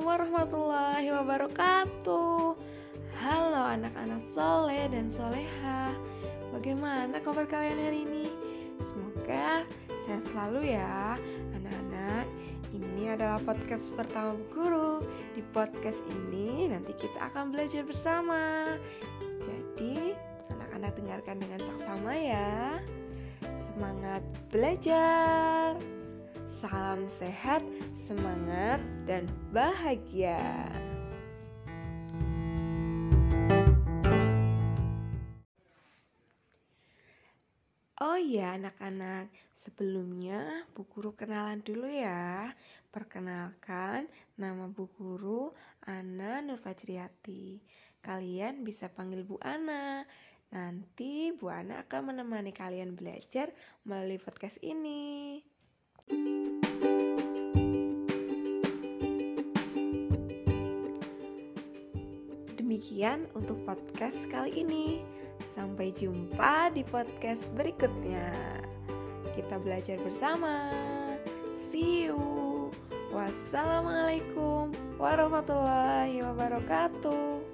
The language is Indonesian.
warahmatullahi wabarakatuh. Halo anak-anak soleh dan soleha. Bagaimana kabar kalian hari ini? Semoga sehat selalu ya anak-anak. Ini adalah podcast pertama Guru. Di podcast ini nanti kita akan belajar bersama. Jadi anak-anak dengarkan dengan saksama ya. Semangat belajar Salam sehat, semangat, dan bahagia. Oh iya anak-anak, sebelumnya Bu Guru kenalan dulu ya. Perkenalkan, nama Bu Guru Ana Nurfajriati. Kalian bisa panggil Bu Ana. Nanti Bu Ana akan menemani kalian belajar melalui podcast ini. Demikian untuk podcast kali ini. Sampai jumpa di podcast berikutnya. Kita belajar bersama. See you. Wassalamualaikum warahmatullahi wabarakatuh.